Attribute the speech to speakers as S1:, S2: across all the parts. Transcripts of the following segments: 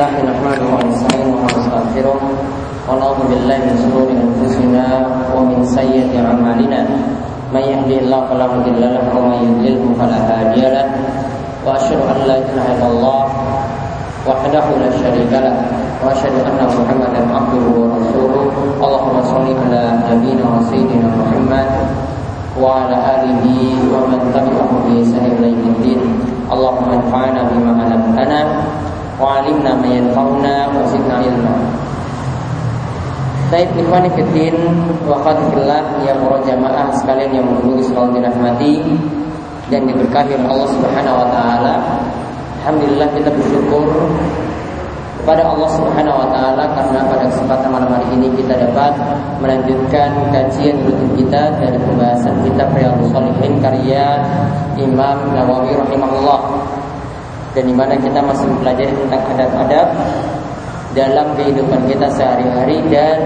S1: إن الحمد لله نحمده ونستعينه ونستغفره. ونعوذ بالله من شرور أنفسنا ومن سيئات أعمالنا. من يهدي الله فلا مضل له ومن يضلله فلا هادي له. وأشهد أن لا إله إلا الله وحده لا شريك له. وأشهد أن محمدا عبده ورسوله. اللهم صل على نبينا وسيدنا محمد وعلى آله ومن تبعه بإحسان إلى الدين. اللهم انفعنا بما علمتنا وعلمنا ما ينفعنا وزدنا علما Baik ikhwan fiddin wa qadfillah ya para jamaah sekalian yang menunggu selalu dirahmati dan diberkahi oleh Allah Subhanahu wa taala. Alhamdulillah kita bersyukur kepada Allah Subhanahu wa taala karena pada kesempatan malam hari ini kita dapat melanjutkan kajian rutin kita dari pembahasan kitab Riyadhus Shalihin karya Imam Nawawi rahimahullah. Dan di mana kita masih mempelajari tentang adab-adab dalam kehidupan kita sehari-hari dan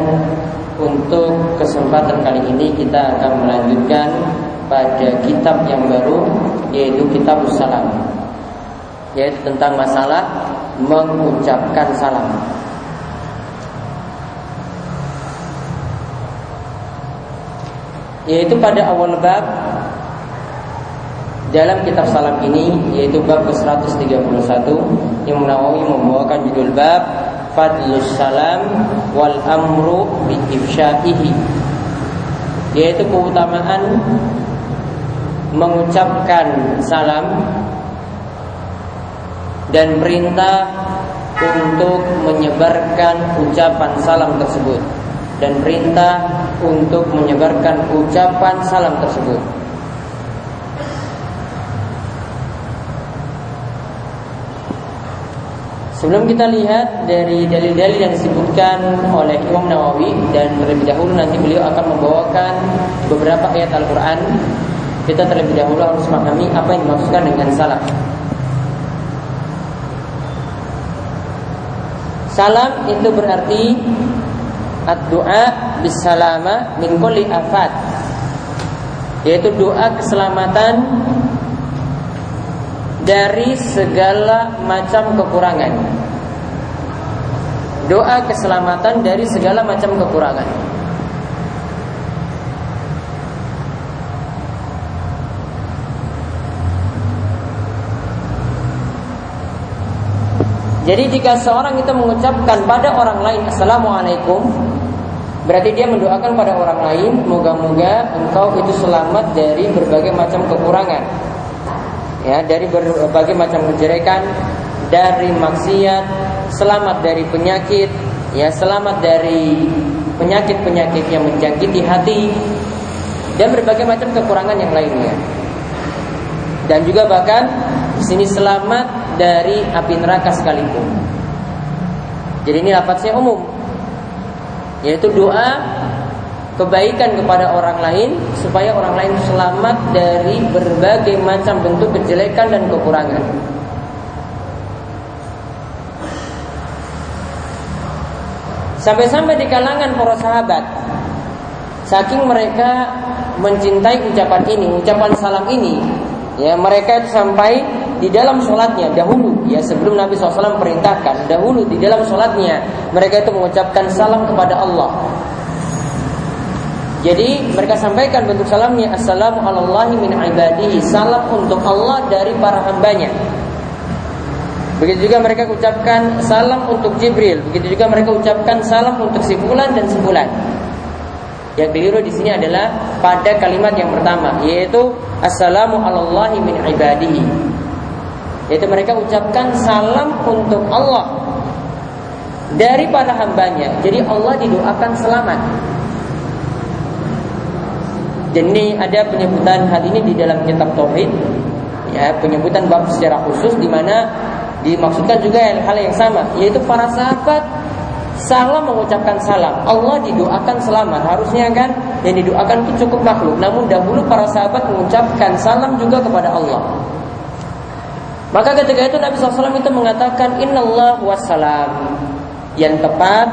S1: untuk kesempatan kali ini kita akan melanjutkan pada kitab yang baru yaitu kitab salam yaitu tentang masalah mengucapkan salam. Yaitu pada awal bab dalam kitab salam ini yaitu bab ke-131 yang Nawawi membawakan judul bab fadlus salam wal amru bi ifsyaihi yaitu keutamaan mengucapkan salam dan perintah untuk menyebarkan ucapan salam tersebut. Dan perintah untuk menyebarkan ucapan salam tersebut Sebelum kita lihat dari dalil-dalil yang disebutkan oleh Imam Nawawi dan terlebih dahulu nanti beliau akan membawakan beberapa ayat Al-Quran. Kita terlebih dahulu harus memahami apa yang dimaksudkan dengan salam. Salam itu berarti Ad-du'a bisalama min kulli afat Yaitu doa keselamatan dari segala macam kekurangan. Doa keselamatan dari segala macam kekurangan. Jadi jika seorang itu mengucapkan pada orang lain Assalamualaikum Berarti dia mendoakan pada orang lain Moga-moga engkau itu selamat dari berbagai macam kekurangan ya dari berbagai macam kejelekan dari maksiat selamat dari penyakit ya selamat dari penyakit-penyakit yang menjangkiti hati dan berbagai macam kekurangan yang lainnya. Dan juga bahkan di sini selamat dari api neraka sekalipun. Jadi ini lafaznya umum yaitu doa kebaikan kepada orang lain supaya orang lain selamat dari berbagai macam bentuk kejelekan dan kekurangan. Sampai-sampai di kalangan para sahabat Saking mereka mencintai ucapan ini Ucapan salam ini Ya mereka itu sampai di dalam sholatnya dahulu ya sebelum Nabi SAW perintahkan dahulu di dalam sholatnya mereka itu mengucapkan salam kepada Allah jadi mereka sampaikan bentuk salamnya Assalamu alallahi min ibadihi. Salam untuk Allah dari para hambanya. Begitu juga mereka ucapkan salam untuk Jibril. Begitu juga mereka ucapkan salam untuk si bulan dan si bulan Yang keliru di sini adalah pada kalimat yang pertama Yaitu Assalamu alallahi min ibadihi. Yaitu mereka ucapkan salam untuk Allah Dari para hambanya. Jadi Allah didoakan selamat dan ada penyebutan hal ini di dalam kitab tauhid. Ya penyebutan bab secara khusus di mana dimaksudkan juga hal yang sama yaitu para sahabat salam mengucapkan salam. Allah didoakan selamat. Harusnya kan yang didoakan itu cukup makhluk. Namun dahulu para sahabat mengucapkan salam juga kepada Allah. Maka ketika itu Nabi SAW itu mengatakan Innallah wassalam Yang tepat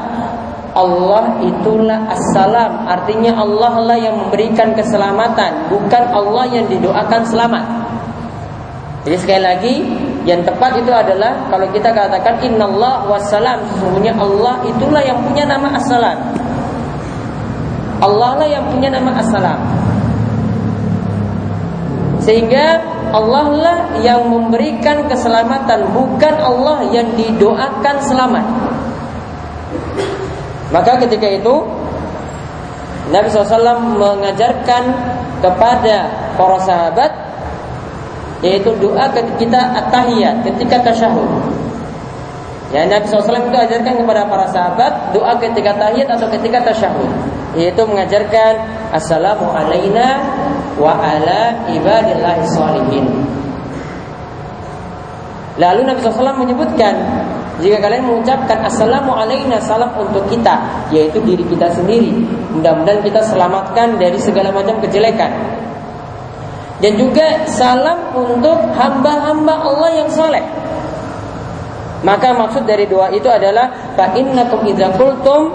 S1: Allah itulah assalam Artinya Allah lah yang memberikan keselamatan Bukan Allah yang didoakan selamat Jadi sekali lagi yang tepat itu adalah kalau kita katakan innallah wassalam sesungguhnya Allah itulah yang punya nama assalam. Allah lah yang punya nama assalam. Sehingga Allah lah yang memberikan keselamatan bukan Allah yang didoakan selamat. Maka ketika itu Nabi SAW mengajarkan kepada para sahabat yaitu doa ketika kita at-tahiyat, ketika tasyahud. Ya Nabi SAW itu ajarkan kepada para sahabat doa ketika tahiyat atau ketika tasyahud, yaitu mengajarkan assalamu alaina wa ala ibadillahi salihin. Lalu Nabi SAW menyebutkan jika kalian mengucapkan Assalamu alaina salam untuk kita Yaitu diri kita sendiri. Mudah-mudahan kita selamatkan dari segala macam kejelekan. Dan juga salam untuk hamba-hamba Allah yang soleh Maka maksud dari doa itu adalah Fa'innakum idza qultum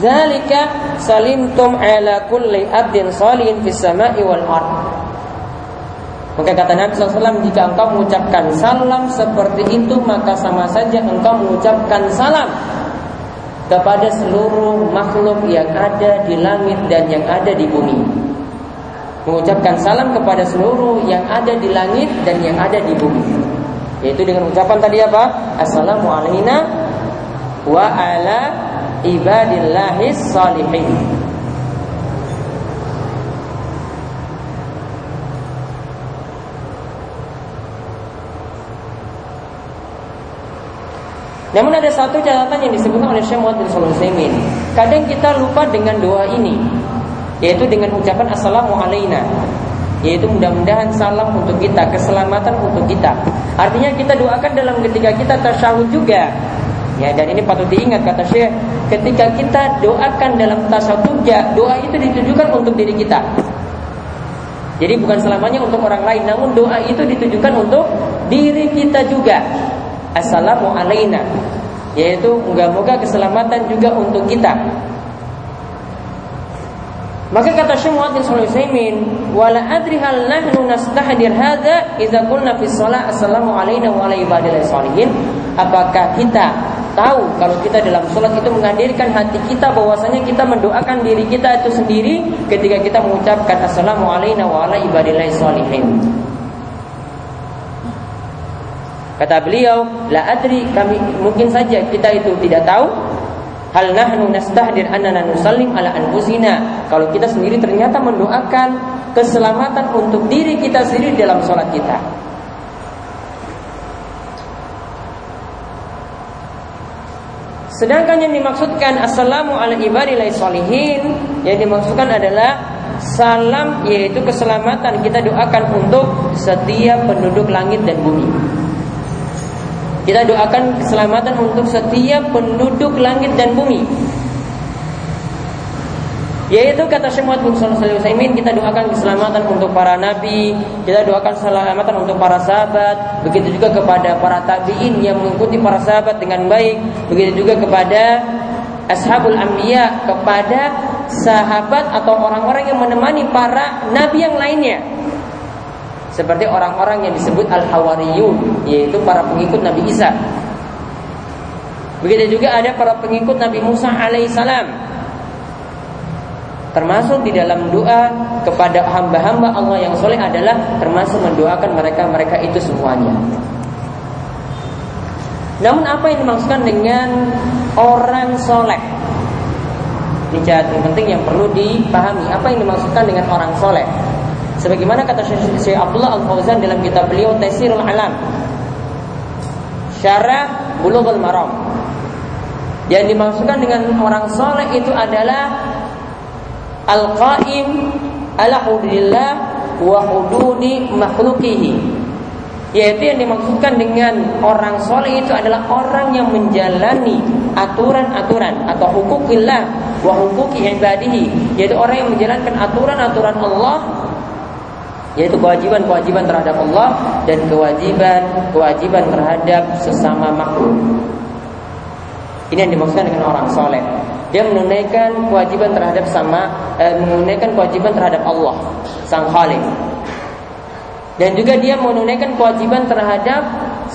S1: Zalika salimtum ala kulli abdin salihin fis sama'i wal ard maka kata Nabi SAW jika engkau mengucapkan salam seperti itu maka sama saja engkau mengucapkan salam kepada seluruh makhluk yang ada di langit dan yang ada di bumi. Mengucapkan salam kepada seluruh yang ada di langit dan yang ada di bumi. Yaitu dengan ucapan tadi apa? Assalamualaikum wa ala ibadillahis salihin. Namun ada satu catatan yang disebutkan oleh Syekh Muhammad bin Shalih Kadang kita lupa dengan doa ini, yaitu dengan ucapan assalamu alaina. Yaitu mudah-mudahan salam untuk kita, keselamatan untuk kita. Artinya kita doakan dalam ketika kita tasyahud juga. Ya, dan ini patut diingat kata Syekh, ketika kita doakan dalam tasyahud juga, doa itu ditujukan untuk diri kita. Jadi bukan selamanya untuk orang lain, namun doa itu ditujukan untuk diri kita juga assalamu alaina yaitu moga-moga keselamatan juga untuk kita maka kata Syekh Muhammad bin Sulaiman, "Wala adri hal nahnu nastahdir hadza idza qulna fi shalah assalamu alaina wa ala ibadillah salihin?" Apakah kita tahu kalau kita dalam sholat itu menghadirkan hati kita bahwasanya kita mendoakan diri kita itu sendiri ketika kita mengucapkan assalamu alaina wa ala ibadillah salihin. Kata beliau, la adri kami mungkin saja kita itu tidak tahu hal nahnu nastahdir annana nusallim ala anfusina. Kalau kita sendiri ternyata mendoakan keselamatan untuk diri kita sendiri dalam sholat kita. Sedangkan yang dimaksudkan assalamu ala ibadillah salihin yang dimaksudkan adalah salam yaitu keselamatan kita doakan untuk setiap penduduk langit dan bumi. Kita doakan keselamatan untuk setiap penduduk langit dan bumi. Yaitu kata Syekh Muhammad bin Shalih kita doakan keselamatan untuk para nabi, kita doakan keselamatan untuk para sahabat, begitu juga kepada para tabi'in yang mengikuti para sahabat dengan baik, begitu juga kepada ashabul anbiya, kepada sahabat atau orang-orang yang menemani para nabi yang lainnya seperti orang-orang yang disebut al-hawariyun yaitu para pengikut Nabi Isa. Begitu juga ada para pengikut Nabi Musa alaihissalam. Termasuk di dalam doa kepada hamba-hamba Allah yang soleh adalah termasuk mendoakan mereka-mereka itu semuanya. Namun apa yang dimaksudkan dengan orang soleh? Ini catatan penting yang perlu dipahami. Apa yang dimaksudkan dengan orang soleh? Sebagaimana kata Syekh Abdullah Al-Fauzan dalam kitab beliau Taisirul Alam. Syarah Bulughul Maram. Yang dimaksudkan dengan orang soleh itu adalah Al-Qaim ala hududillah wa hududi makhlukihi yaitu yang dimaksudkan dengan orang soleh itu adalah orang yang menjalani aturan-aturan atau hukukillah wa hukuki ibadihi. Yaitu orang yang menjalankan aturan-aturan Allah yaitu kewajiban-kewajiban terhadap Allah dan kewajiban-kewajiban terhadap sesama makhluk. Ini yang dimaksudkan dengan orang soleh. Dia menunaikan kewajiban terhadap sama, eh, menunaikan kewajiban terhadap Allah, Sang Khalik. Dan juga dia menunaikan kewajiban terhadap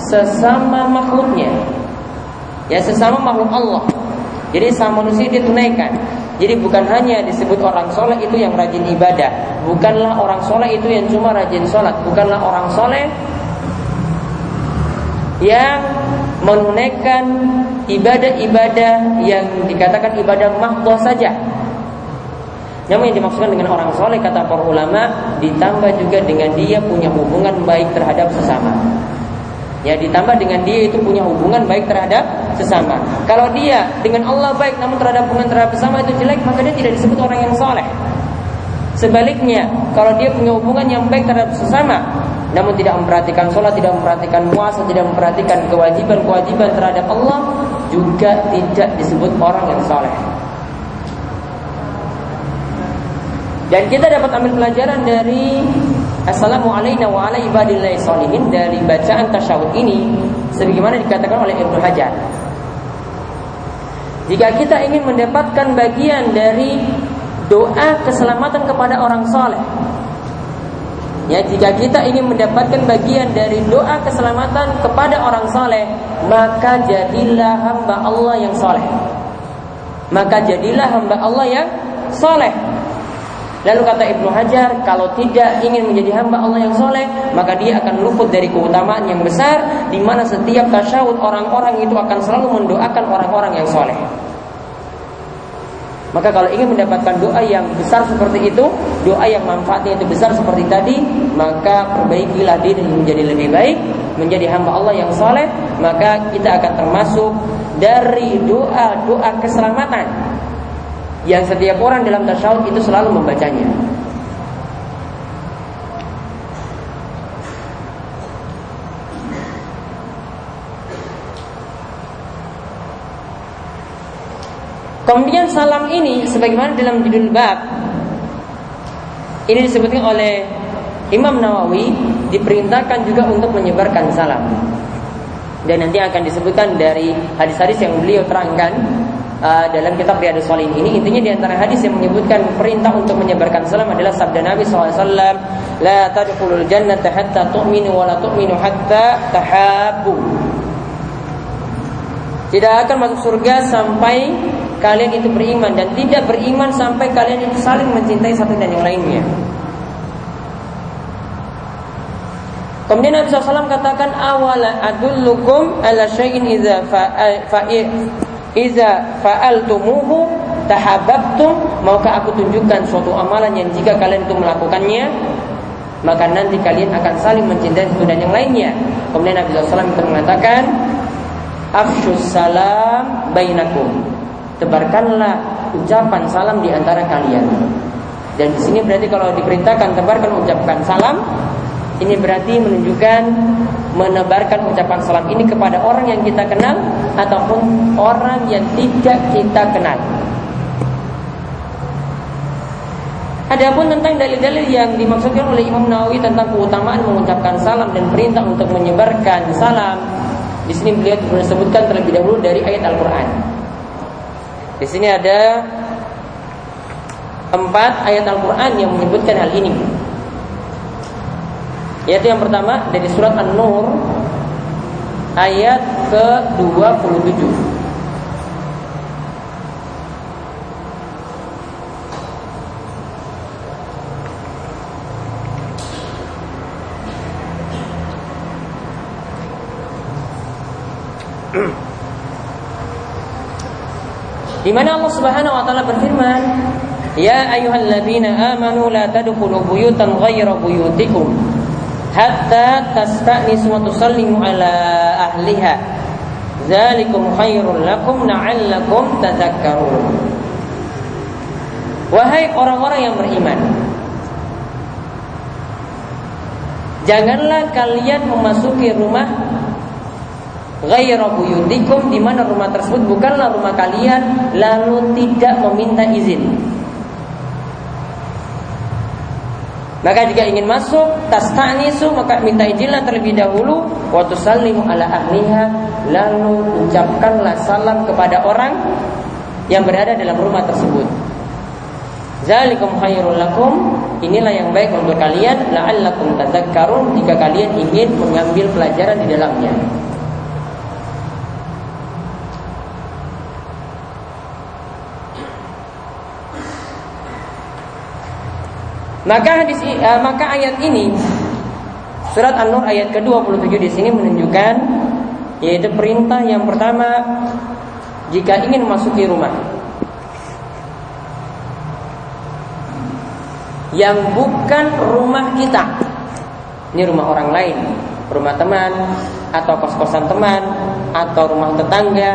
S1: sesama makhluknya. Ya sesama makhluk Allah. Jadi sama manusia dia tunaikan. Jadi bukan hanya disebut orang soleh itu yang rajin ibadah, bukanlah orang soleh itu yang cuma rajin sholat, bukanlah orang soleh yang menunaikan ibadah-ibadah yang dikatakan ibadah mahdoh saja. Namun yang dimaksudkan dengan orang soleh kata para ulama ditambah juga dengan dia punya hubungan baik terhadap sesama. Ya ditambah dengan dia itu punya hubungan baik terhadap sesama. Kalau dia dengan Allah baik namun terhadap hubungan terhadap sesama itu jelek, maka dia tidak disebut orang yang soleh. Sebaliknya, kalau dia punya hubungan yang baik terhadap sesama, namun tidak memperhatikan sholat, tidak memperhatikan puasa, tidak memperhatikan kewajiban-kewajiban terhadap Allah, juga tidak disebut orang yang soleh. Dan kita dapat ambil pelajaran dari Assalamualaikum wa ala ibadillahi salihin dari bacaan tasyahud ini sebagaimana dikatakan oleh Ibnu Hajar. Jika kita ingin mendapatkan bagian dari doa keselamatan kepada orang soleh, ya jika kita ingin mendapatkan bagian dari doa keselamatan kepada orang soleh, maka jadilah hamba Allah yang soleh. Maka jadilah hamba Allah yang soleh. Lalu kata Ibnu Hajar, kalau tidak ingin menjadi hamba Allah yang soleh, maka dia akan luput dari keutamaan yang besar, di mana setiap tasyahud orang-orang itu akan selalu mendoakan orang-orang yang soleh. Maka kalau ingin mendapatkan doa yang besar seperti itu, doa yang manfaatnya itu besar seperti tadi, maka perbaikilah diri menjadi lebih baik, menjadi hamba Allah yang soleh, maka kita akan termasuk dari doa-doa keselamatan yang setiap orang dalam tasyahud itu selalu membacanya. Kemudian salam ini sebagaimana dalam judul bab ini disebutkan oleh Imam Nawawi diperintahkan juga untuk menyebarkan salam. Dan nanti akan disebutkan dari hadis-hadis yang beliau terangkan uh, dalam kitab Riyadhus Shalihin ini intinya di antara hadis yang menyebutkan perintah untuk menyebarkan salam adalah sabda Nabi SAW la tadkhulul jannata hatta tu'minu wa la tu'minu hatta tahabbu tidak akan masuk surga sampai kalian itu beriman dan tidak beriman sampai kalian itu saling mencintai satu dan yang lainnya. Kemudian Nabi SAW katakan awala adullukum ala syai'in idza fa'i Iza fa'altumuhu tahabbtum maukah aku tunjukkan suatu amalan yang jika kalian itu melakukannya maka nanti kalian akan saling mencintai satu dan yang lainnya. Kemudian Nabi SAW itu mengatakan afshus salam bainakum. Tebarkanlah ucapan salam di antara kalian. Dan di sini berarti kalau diperintahkan tebarkan ucapkan salam, ini berarti menunjukkan menebarkan ucapan salam ini kepada orang yang kita kenal ataupun orang yang tidak kita kenal. Adapun tentang dalil-dalil yang dimaksudkan oleh Imam Nawawi tentang keutamaan mengucapkan salam dan perintah untuk menyebarkan salam, di sini beliau disebutkan terlebih dahulu dari ayat Al-Qur'an. Di sini ada empat ayat Al-Quran yang menyebutkan hal ini. Yaitu yang pertama dari surat An-Nur ayat ke-27. Di mana Allah Subhanahu wa taala berfirman, "Ya ayyuhalladzina amanu la tadkhulu buyutan ghayra buyutikum hatta tasta'nisu wa tusallimu ala ahliha dzalikum khairul lakum la'allakum tadhakkarun. Wahai orang-orang yang beriman janganlah kalian memasuki rumah ghaira buyutikum di mana rumah tersebut bukanlah rumah kalian lalu tidak meminta izin. Maka jika ingin masuk tastanisu maka minta izinlah terlebih dahulu. Wa tusallimu ala ahliha lalu ucapkanlah salam kepada orang yang berada dalam rumah tersebut. Zalikum khairul lakum inilah yang baik untuk kalian la'allakum tadzakkarun jika kalian ingin mengambil pelajaran di dalamnya. Maka hadis uh, maka ayat ini surat An-Nur ayat ke-27 di sini menunjukkan yaitu perintah yang pertama jika ingin masuki rumah yang bukan rumah kita. Ini rumah orang lain, rumah teman atau kos-kosan teman atau rumah tetangga.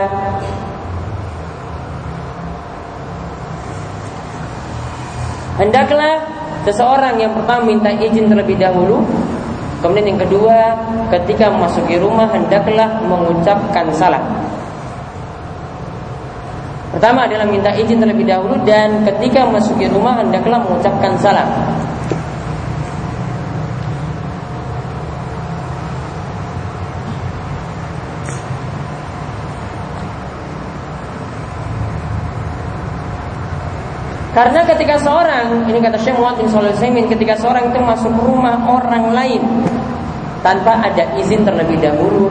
S1: Hendaklah seseorang yang pertama minta izin terlebih dahulu Kemudian yang kedua, ketika memasuki rumah hendaklah mengucapkan salam. Pertama adalah minta izin terlebih dahulu dan ketika memasuki rumah hendaklah mengucapkan salam. Karena ketika seorang, ini kata Syekh Muhammad bin ketika seorang itu masuk rumah orang lain tanpa ada izin terlebih dahulu,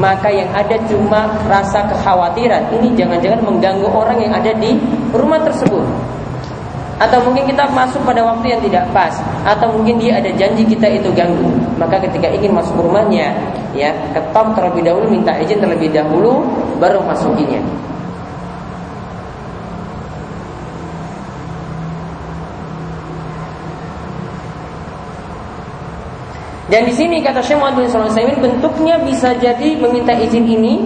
S1: maka yang ada cuma rasa kekhawatiran. Ini jangan-jangan mengganggu orang yang ada di rumah tersebut. Atau mungkin kita masuk pada waktu yang tidak pas, atau mungkin dia ada janji kita itu ganggu. Maka ketika ingin masuk rumahnya, ya ketok terlebih dahulu, minta izin terlebih dahulu, baru masukinya. Dan di sini kata Syekh Muhammad bin Shalih bentuknya bisa jadi meminta izin ini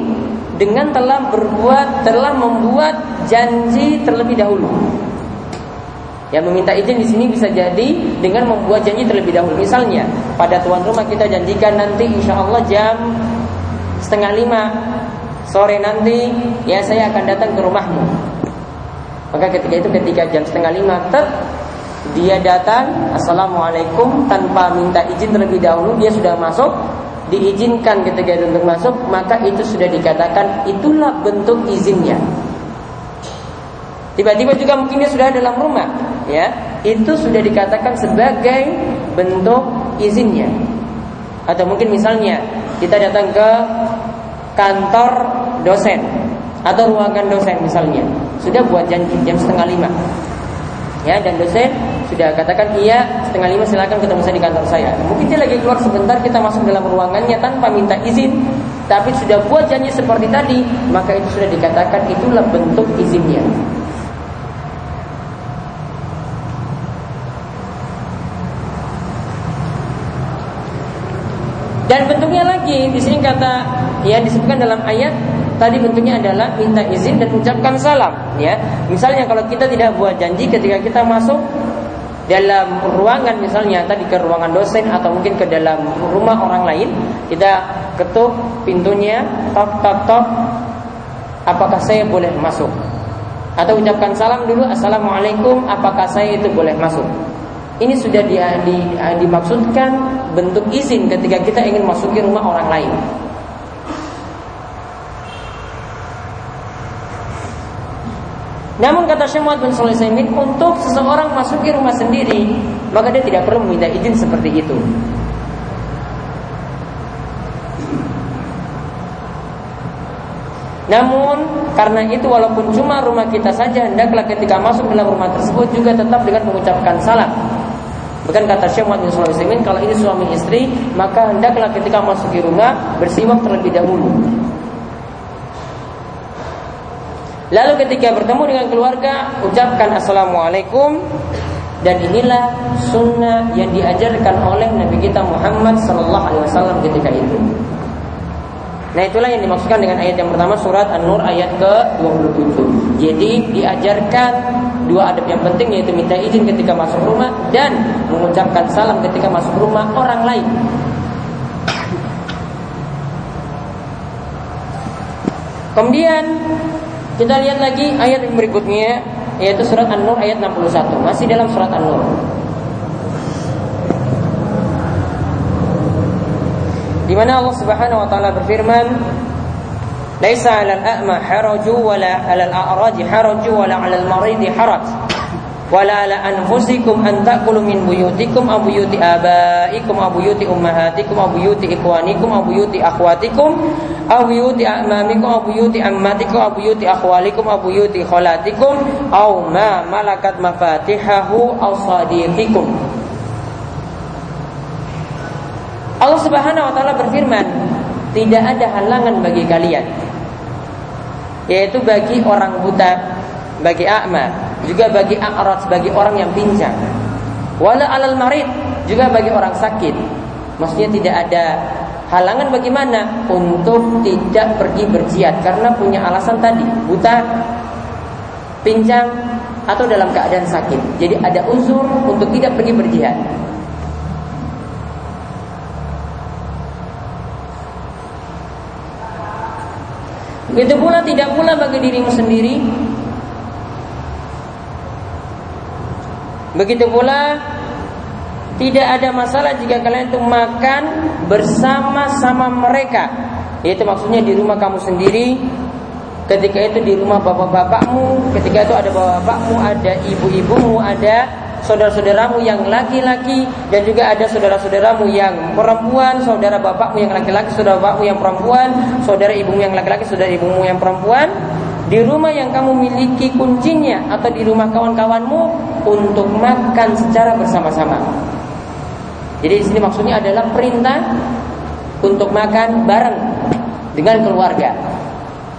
S1: dengan telah berbuat telah membuat janji terlebih dahulu. Ya meminta izin di sini bisa jadi dengan membuat janji terlebih dahulu. Misalnya pada tuan rumah kita janjikan nanti insya Allah jam setengah lima sore nanti ya saya akan datang ke rumahmu. Maka ketika itu ketika jam setengah lima ter dia datang Assalamualaikum tanpa minta izin terlebih dahulu Dia sudah masuk. Diizinkan ketika itu untuk masuk Maka itu sudah dikatakan Itulah bentuk izinnya. Tiba-tiba juga mungkin dia sudah dalam rumah ya. Itu sudah dikatakan sebagai bentuk izinnya. Atau mungkin misalnya Kita datang ke kantor dosen Atau ruangan dosen misalnya. Sudah buat janji jam setengah lima. Ya dan dosen sudah katakan iya setengah lima silakan ketemu saya di kantor saya. Mungkin dia lagi keluar sebentar kita masuk dalam ruangannya tanpa minta izin. Tapi sudah buat janji seperti tadi maka itu sudah dikatakan itulah bentuk izinnya. Dan bentuknya lagi di sini kata ya disebutkan dalam ayat tadi bentuknya adalah minta izin dan ucapkan salam ya. Misalnya kalau kita tidak buat janji ketika kita masuk dalam ruangan misalnya tadi ke ruangan dosen atau mungkin ke dalam rumah orang lain kita ketuk pintunya tok tok tok apakah saya boleh masuk? Atau ucapkan salam dulu assalamualaikum apakah saya itu boleh masuk? Ini sudah di, di, dimaksudkan bentuk izin ketika kita ingin masuki rumah orang lain Namun kata Syekh Muhammad bin Shalih untuk seseorang masuki rumah sendiri, maka dia tidak perlu meminta izin seperti itu. Namun karena itu walaupun cuma rumah kita saja hendaklah ketika masuk dalam rumah tersebut juga tetap dengan mengucapkan salam. Bukan kata Syekh Muhammad bin Shalih kalau ini suami istri maka hendaklah ketika masuk di rumah bersiwak terlebih dahulu. Lalu ketika bertemu dengan keluarga ucapkan assalamualaikum. Dan inilah sunnah yang diajarkan oleh Nabi kita Muhammad Sallallahu Alaihi Wasallam ketika itu. Nah itulah yang dimaksudkan dengan ayat yang pertama surat An-Nur ayat ke-27. Jadi diajarkan dua adab yang penting yaitu minta izin ketika masuk rumah Dan mengucapkan salam ketika masuk rumah orang lain. Kemudian kita lihat lagi ayat yang berikutnya yaitu surat An-Nur ayat 61. Masih dalam surat An-Nur. Di mana Allah Subhanahu wa taala berfirman, "Laisa 'alal a'ma haraju wala 'alal a'raj haraju wala 'alal marid haraj, wala ala anfusikum an ta'kulu min buyutikum aw buyuti abaikum aw buyuti ummahatikum aw buyuti ikhwanikum aw buyuti akhwatikum aw buyuti amamikum aw buyuti ammatikum aw buyuti akhwalikum aw buyuti khalatikum aw ma malakat mafatihahu aw sadiqikum Allah Subhanahu wa taala berfirman, tidak ada halangan bagi kalian yaitu bagi orang buta, bagi a'ma, juga bagi a'raj, bagi orang yang pincang. Wala alal marid, juga bagi orang sakit. Maksudnya tidak ada halangan bagaimana untuk tidak pergi berjihad karena punya alasan tadi, buta, pincang atau dalam keadaan sakit. Jadi ada unsur untuk tidak pergi berjihad. Begitu pula tidak pula bagi dirimu sendiri Begitu pula tidak ada masalah jika kalian itu makan bersama-sama mereka. Itu maksudnya di rumah kamu sendiri, ketika itu di rumah bapak-bapakmu, ketika itu ada bapak-bapakmu, ada ibu-ibumu, ada saudara-saudaramu yang laki-laki dan juga ada saudara-saudaramu yang perempuan, saudara bapakmu yang laki-laki, saudara bapakmu yang perempuan, saudara ibumu yang laki-laki, saudara ibumu yang perempuan, di rumah yang kamu miliki kuncinya atau di rumah kawan-kawanmu untuk makan secara bersama-sama. Jadi di sini maksudnya adalah perintah untuk makan bareng dengan keluarga.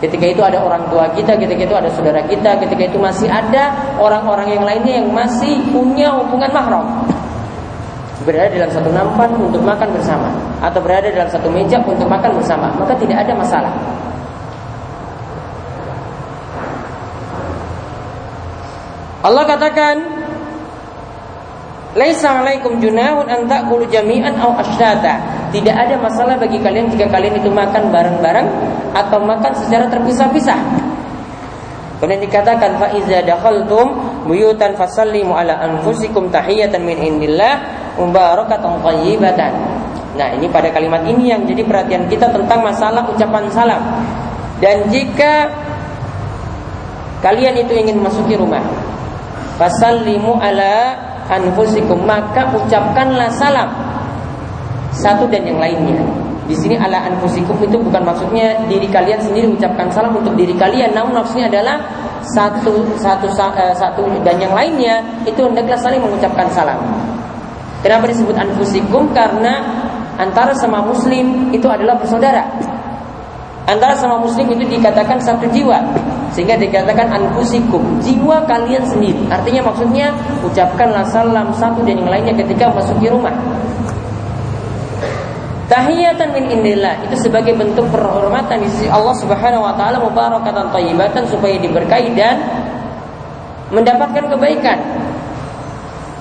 S1: Ketika itu ada orang tua kita, ketika itu ada saudara kita, ketika itu masih ada orang-orang yang lainnya yang masih punya hubungan mahram. Berada dalam satu nampan untuk makan bersama atau berada dalam satu meja untuk makan bersama, maka tidak ada masalah. Allah katakan Laisa alaikum junahun an ta'kulu jami'an aw asyrata. Tidak ada masalah bagi kalian jika kalian itu makan bareng-bareng atau makan secara terpisah-pisah. Kemudian dikatakan fa iza dakhaltum buyutan fasallimu ala anfusikum tahiyatan min indillah mubarakatan thayyibatan. Nah, ini pada kalimat ini yang jadi perhatian kita tentang masalah ucapan salam. Dan jika kalian itu ingin masuki rumah, Fasallimu ala anfusikum maka ucapkanlah salam satu dan yang lainnya. Di sini ala anfusikum itu bukan maksudnya diri kalian sendiri ucapkan salam untuk diri kalian, namun maksudnya adalah satu satu eh, satu dan yang lainnya itu hendaklah saling mengucapkan salam. Kenapa disebut anfusikum? Karena antara sama muslim itu adalah bersaudara. Antara sama muslim itu dikatakan satu jiwa. Sehingga dikatakan anfusikum, jiwa kalian sendiri. Artinya maksudnya ucapkanlah salam satu dan yang lainnya ketika masuki rumah. Tahiyatan min indillah itu sebagai bentuk penghormatan di sisi Allah Subhanahu wa taala mubarakatan thayyibatan supaya diberkahi dan mendapatkan kebaikan.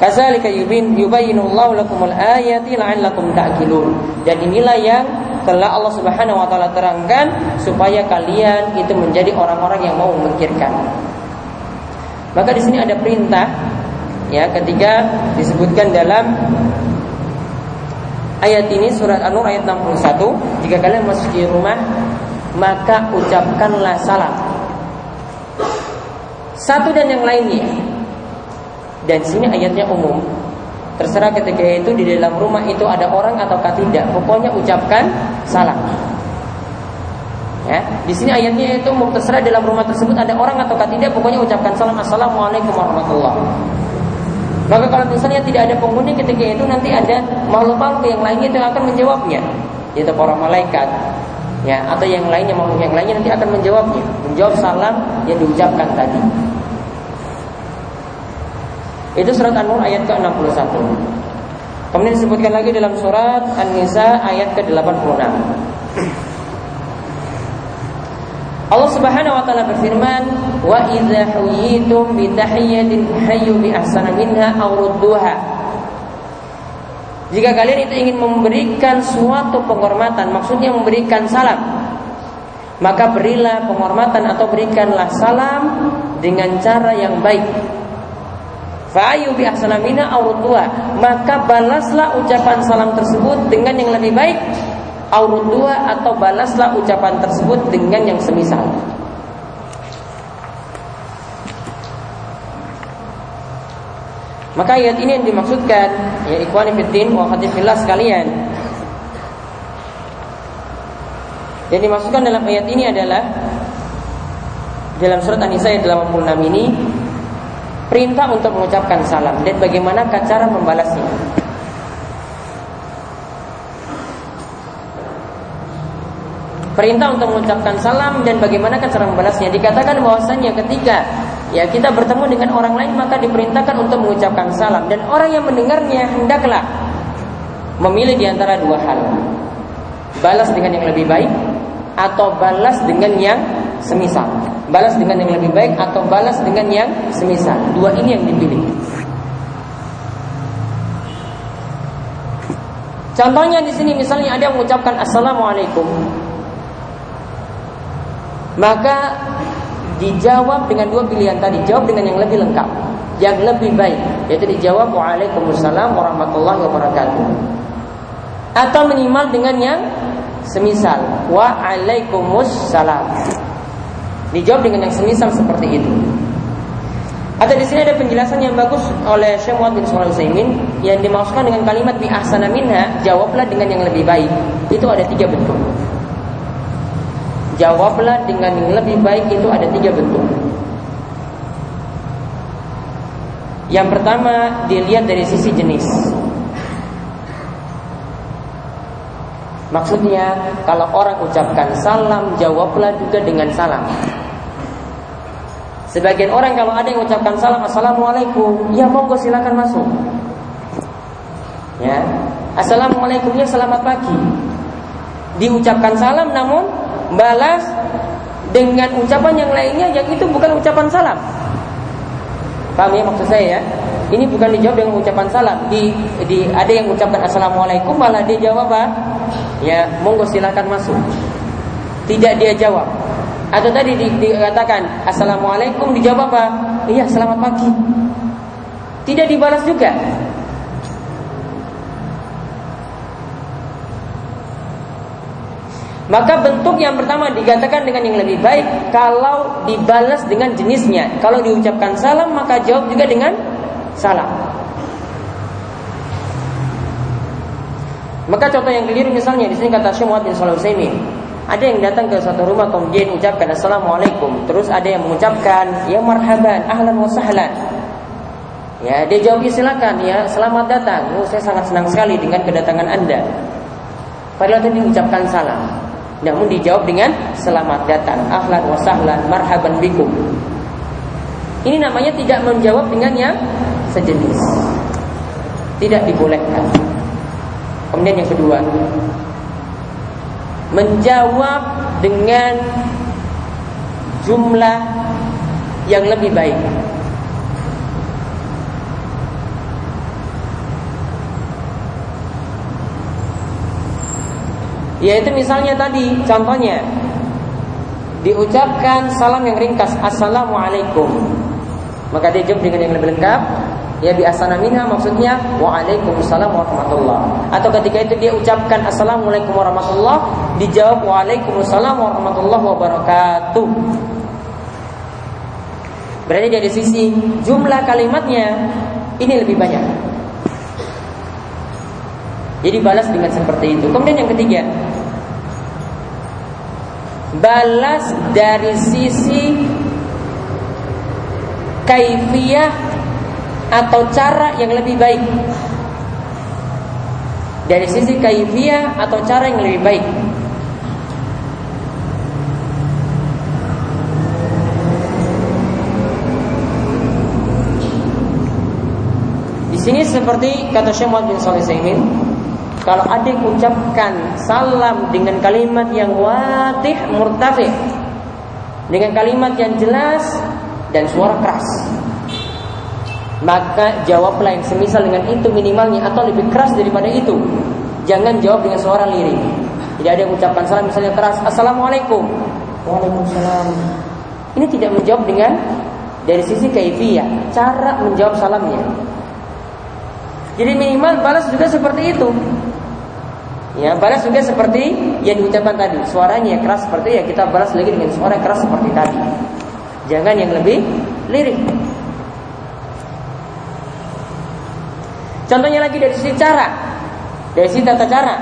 S1: Kadzalika yubin yubayyinullahu lakumul ayati la'allakum ta'qilun. Dan inilah yang telah Allah Subhanahu wa taala terangkan supaya kalian itu menjadi orang-orang yang mau memikirkan. Maka di sini ada perintah ya ketika disebutkan dalam ayat ini surat An-Nur ayat 61 jika kalian masuk di rumah maka ucapkanlah salam satu dan yang lainnya dan sini ayatnya umum Terserah ketika itu di dalam rumah itu ada orang atau tidak. Pokoknya ucapkan salam. Ya, di sini ayatnya itu terserah dalam rumah tersebut ada orang atau tidak. Pokoknya ucapkan salam assalamualaikum warahmatullah. Maka kalau misalnya tidak ada penghuni ketika itu nanti ada makhluk-makhluk yang lainnya itu akan menjawabnya, yaitu para malaikat, ya atau yang lainnya makhluk yang lainnya nanti akan menjawabnya, menjawab salam yang diucapkan tadi. Itu surat An-Nur ayat ke-61. Kemudian disebutkan lagi dalam surat An-Nisa ayat ke-86. Allah Subhanahu wa taala berfirman, "Wa idza huyitum bi tahiyyatin hayyu bi ahsana minha aw rudduha." Jika kalian itu ingin memberikan suatu penghormatan, maksudnya memberikan salam, maka berilah penghormatan atau berikanlah salam dengan cara yang baik Fa'ayu bi ahsana mina Maka balaslah ucapan salam tersebut dengan yang lebih baik dua atau balaslah ucapan tersebut dengan yang semisal. Maka ayat ini yang dimaksudkan ya ikhwan fillah wa fillah sekalian. Yang dimaksudkan dalam ayat ini adalah dalam surat An-Nisa ayat 86 ini perintah untuk mengucapkan salam dan bagaimana cara membalasnya. Perintah untuk mengucapkan salam dan bagaimana cara membalasnya. Dikatakan bahwasanya ketika ya kita bertemu dengan orang lain maka diperintahkan untuk mengucapkan salam dan orang yang mendengarnya hendaklah memilih di antara dua hal. Balas dengan yang lebih baik atau balas dengan yang semisal. Balas dengan yang lebih baik atau balas dengan yang semisal. Dua ini yang dipilih. Contohnya di sini misalnya ada yang mengucapkan assalamualaikum, maka dijawab dengan dua pilihan tadi. Jawab dengan yang lebih lengkap, yang lebih baik, yaitu dijawab Waalaikumsalam warahmatullahi wabarakatuh. Atau minimal dengan yang semisal Waalaikumsalam. Dijawab dengan yang semisal seperti itu. Atau di sini ada penjelasan yang bagus oleh Syekh Muhammad bin Shalih Utsaimin yang dimaksudkan dengan kalimat bi ahsana minha, jawablah dengan yang lebih baik. Itu ada tiga bentuk. Jawablah dengan yang lebih baik itu ada tiga bentuk. Yang pertama dilihat dari sisi jenis. Maksudnya kalau orang ucapkan salam jawablah juga dengan salam. Sebagian orang kalau ada yang ucapkan salam assalamualaikum, ya monggo silakan masuk. Ya, assalamualaikum ya selamat pagi. Diucapkan salam namun balas dengan ucapan yang lainnya yang itu bukan ucapan salam. Paham ya maksud saya ya? Ini bukan dijawab dengan ucapan salam. Di, di ada yang ucapkan assalamualaikum malah dia jawab apa? Ya, monggo silakan masuk. Tidak dia jawab. Atau tadi di, dikatakan assalamualaikum dijawab apa? Iya, selamat pagi. Tidak dibalas juga. Maka bentuk yang pertama dikatakan dengan yang lebih baik kalau dibalas dengan jenisnya. Kalau diucapkan salam maka jawab juga dengan salam. Maka contoh yang keliru misalnya di sini kata Syekh Muhammad bin Utsaimin, ada yang datang ke suatu rumah kemudian ucapkan assalamualaikum, terus ada yang mengucapkan ya marhaban, ahlan wa sahlan. Ya, dia jawab silakan ya, selamat datang. Oh, saya sangat senang sekali dengan kedatangan Anda. Padahal tadi mengucapkan salam. Namun dijawab dengan selamat datang, ahlan wa sahlan, marhaban bikum. Ini namanya tidak menjawab dengan yang sejenis. Tidak dibolehkan. Kemudian yang kedua, menjawab dengan jumlah yang lebih baik. Yaitu misalnya tadi contohnya diucapkan salam yang ringkas assalamualaikum maka dia jawab dengan yang lebih lengkap ya bi asana minha maksudnya waalaikumsalam warahmatullah. Atau ketika itu dia ucapkan assalamualaikum warahmatullah dijawab waalaikumsalam warahmatullah wabarakatuh. Berarti dari sisi jumlah kalimatnya ini lebih banyak. Jadi balas dengan seperti itu. Kemudian yang ketiga. Balas dari sisi kaifiyah atau cara yang lebih baik. Dari sisi kaifiyah atau cara yang lebih baik. Di sini seperti kata Syekh Muhammad bin Shalih kalau ada yang ucapkan salam dengan kalimat yang wadih murtafi dengan kalimat yang jelas dan suara keras maka jawablah yang semisal dengan itu minimalnya atau lebih keras daripada itu jangan jawab dengan suara lirik tidak ada yang ucapkan salam misalnya keras assalamualaikum waalaikumsalam ini tidak menjawab dengan dari sisi kaifiyah cara menjawab salamnya jadi minimal balas juga seperti itu Ya, balas juga seperti yang diucapkan tadi. Suaranya keras seperti ya kita balas lagi dengan suara keras seperti tadi. Jangan yang lebih lirik. Contohnya lagi dari sisi cara, dari sisi tata cara.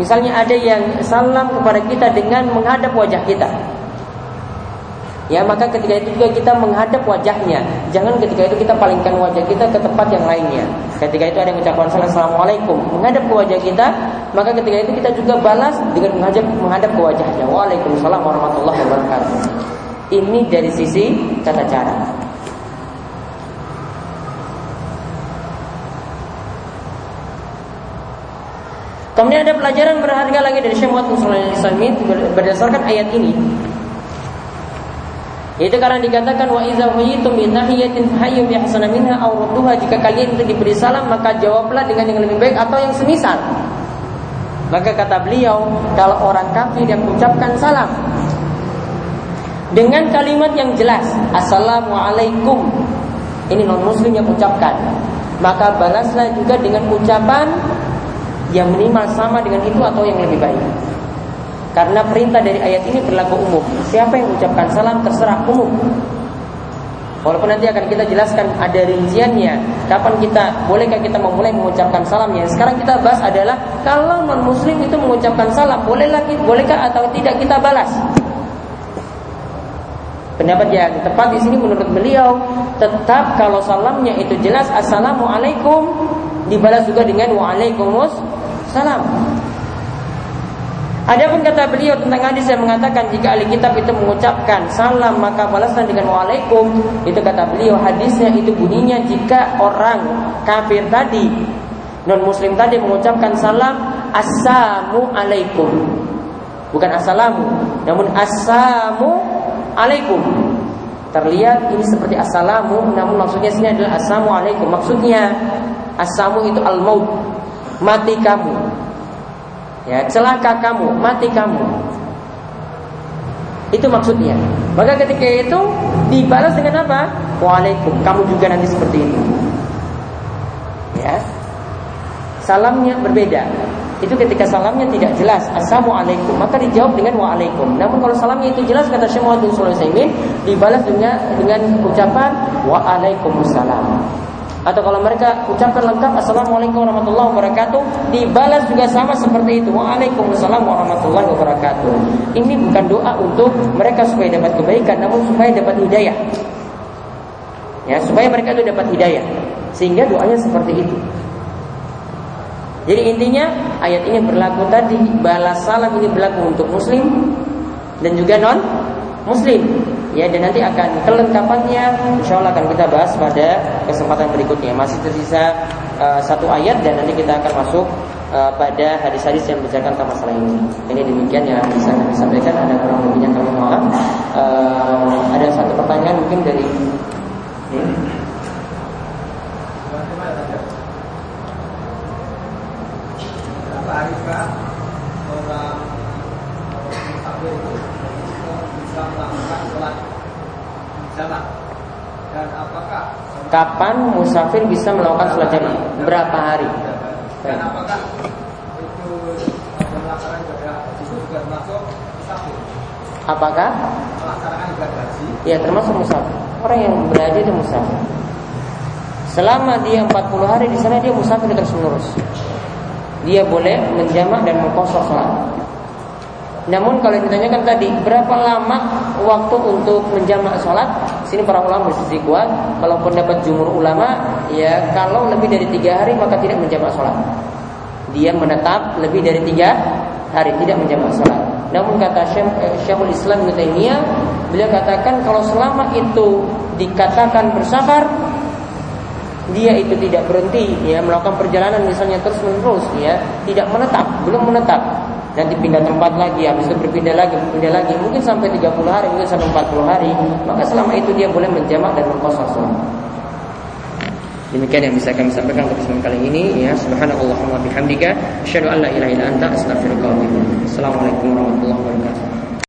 S1: Misalnya ada yang salam kepada kita dengan menghadap wajah kita. Ya maka ketika itu juga kita menghadap wajahnya. Jangan ketika itu kita palingkan wajah kita ke tempat yang lainnya. Ketika itu ada yang ucapan salam Assalamualaikum Menghadap ke wajah kita Maka ketika itu kita juga balas dengan menghadap, menghadap ke wajahnya. Waalaikumsalam warahmatullahi wabarakatuh. Ini dari sisi tata cara Kemudian ada pelajaran berharga lagi dari Syekh Muhammad berdasarkan ayat ini itu karena dikatakan wa iza huyitum minha jika kalian itu diberi salam maka jawablah dengan yang lebih baik atau yang semisal. Maka kata beliau, kalau orang kafir yang mengucapkan salam dengan kalimat yang jelas, Assalamualaikum. Ini non muslim yang ucapkan. Maka balaslah juga dengan ucapan yang minimal sama dengan itu atau yang lebih baik. Karena perintah dari ayat ini berlaku umum. Siapa yang mengucapkan salam terserah umum. Walaupun nanti akan kita jelaskan ada rinciannya. Kapan kita bolehkah kita memulai mengucapkan salamnya? Sekarang kita bahas adalah kalau non muslim itu mengucapkan salam, boleh lagi bolehkah atau tidak kita balas? Pendapat yang tepat di sini menurut beliau tetap kalau salamnya itu jelas assalamualaikum dibalas juga dengan waalaikumsalam. Adapun kata beliau tentang hadis yang mengatakan jika ahli kitab itu mengucapkan salam maka balaskan dengan waalaikum itu kata beliau hadisnya itu bunyinya jika orang kafir tadi non muslim tadi mengucapkan salam assalamu alaikum. Bukan assalamu namun assalamu alaikum. Terlihat ini seperti assalamu namun maksudnya sini adalah assalamu alaikum maksudnya assalamu itu al maut mati kamu ya celaka kamu, mati kamu. Itu maksudnya. Maka ketika itu dibalas dengan apa? Waalaikum. Kamu juga nanti seperti itu. Ya. Salamnya berbeda. Itu ketika salamnya tidak jelas Assalamualaikum Maka dijawab dengan Waalaikum Namun kalau salamnya itu jelas kata Muhammad bin Dibalas dengan dengan ucapan Waalaikumsalam atau kalau mereka ucapkan lengkap Assalamualaikum warahmatullahi wabarakatuh dibalas juga sama seperti itu. Waalaikumsalam warahmatullahi wabarakatuh. Ini bukan doa untuk mereka supaya dapat kebaikan namun supaya dapat hidayah. Ya supaya mereka itu dapat hidayah. Sehingga doanya seperti itu. Jadi intinya ayat ini berlaku tadi balas salam ini berlaku untuk muslim dan juga non muslim ya dan nanti akan kelengkapannya. Insya Allah akan kita bahas pada kesempatan berikutnya. Masih tersisa uh, satu ayat dan nanti kita akan masuk uh, pada hadis-hadis yang membicarakan tentang masalah ini. Ini demikian yang bisa kami sampaikan. Ada kurang lebihnya kami mohon uh, ada satu pertanyaan mungkin dari hmm bisa melakukan sholat jamaah dan apakah kapan musafir bisa melakukan sholat jamaah? Berapa hari? Apakah juga musafir apakah? Ya termasuk musafir. Orang yang berhaji itu musafir. Selama dia 40 hari di sana dia musafir terus menerus. Dia boleh menjamak dan mengkosor sholat. Namun kalau ditanyakan tadi berapa lama waktu untuk menjamak sholat, sini para ulama bersisi kuat. Kalaupun dapat jumur ulama, ya kalau lebih dari tiga hari maka tidak menjamak sholat. Dia menetap lebih dari tiga hari tidak menjamak sholat. Namun kata eh, Syekhul Islam Ibnu beliau katakan kalau selama itu dikatakan bersafar, dia itu tidak berhenti ya melakukan perjalanan misalnya terus menerus ya tidak menetap belum menetap nanti pindah tempat lagi, habis itu berpindah lagi, berpindah lagi, mungkin sampai 30 hari, mungkin sampai 40 hari, maka selama itu dia boleh menjamak dan mengkosor sholat. Demikian yang bisa kami sampaikan pada kesempatan kali ini ya subhanallah wa bihamdika asyhadu an la ilaha illa anta astaghfiruka wa atubu Assalamualaikum warahmatullahi wabarakatuh.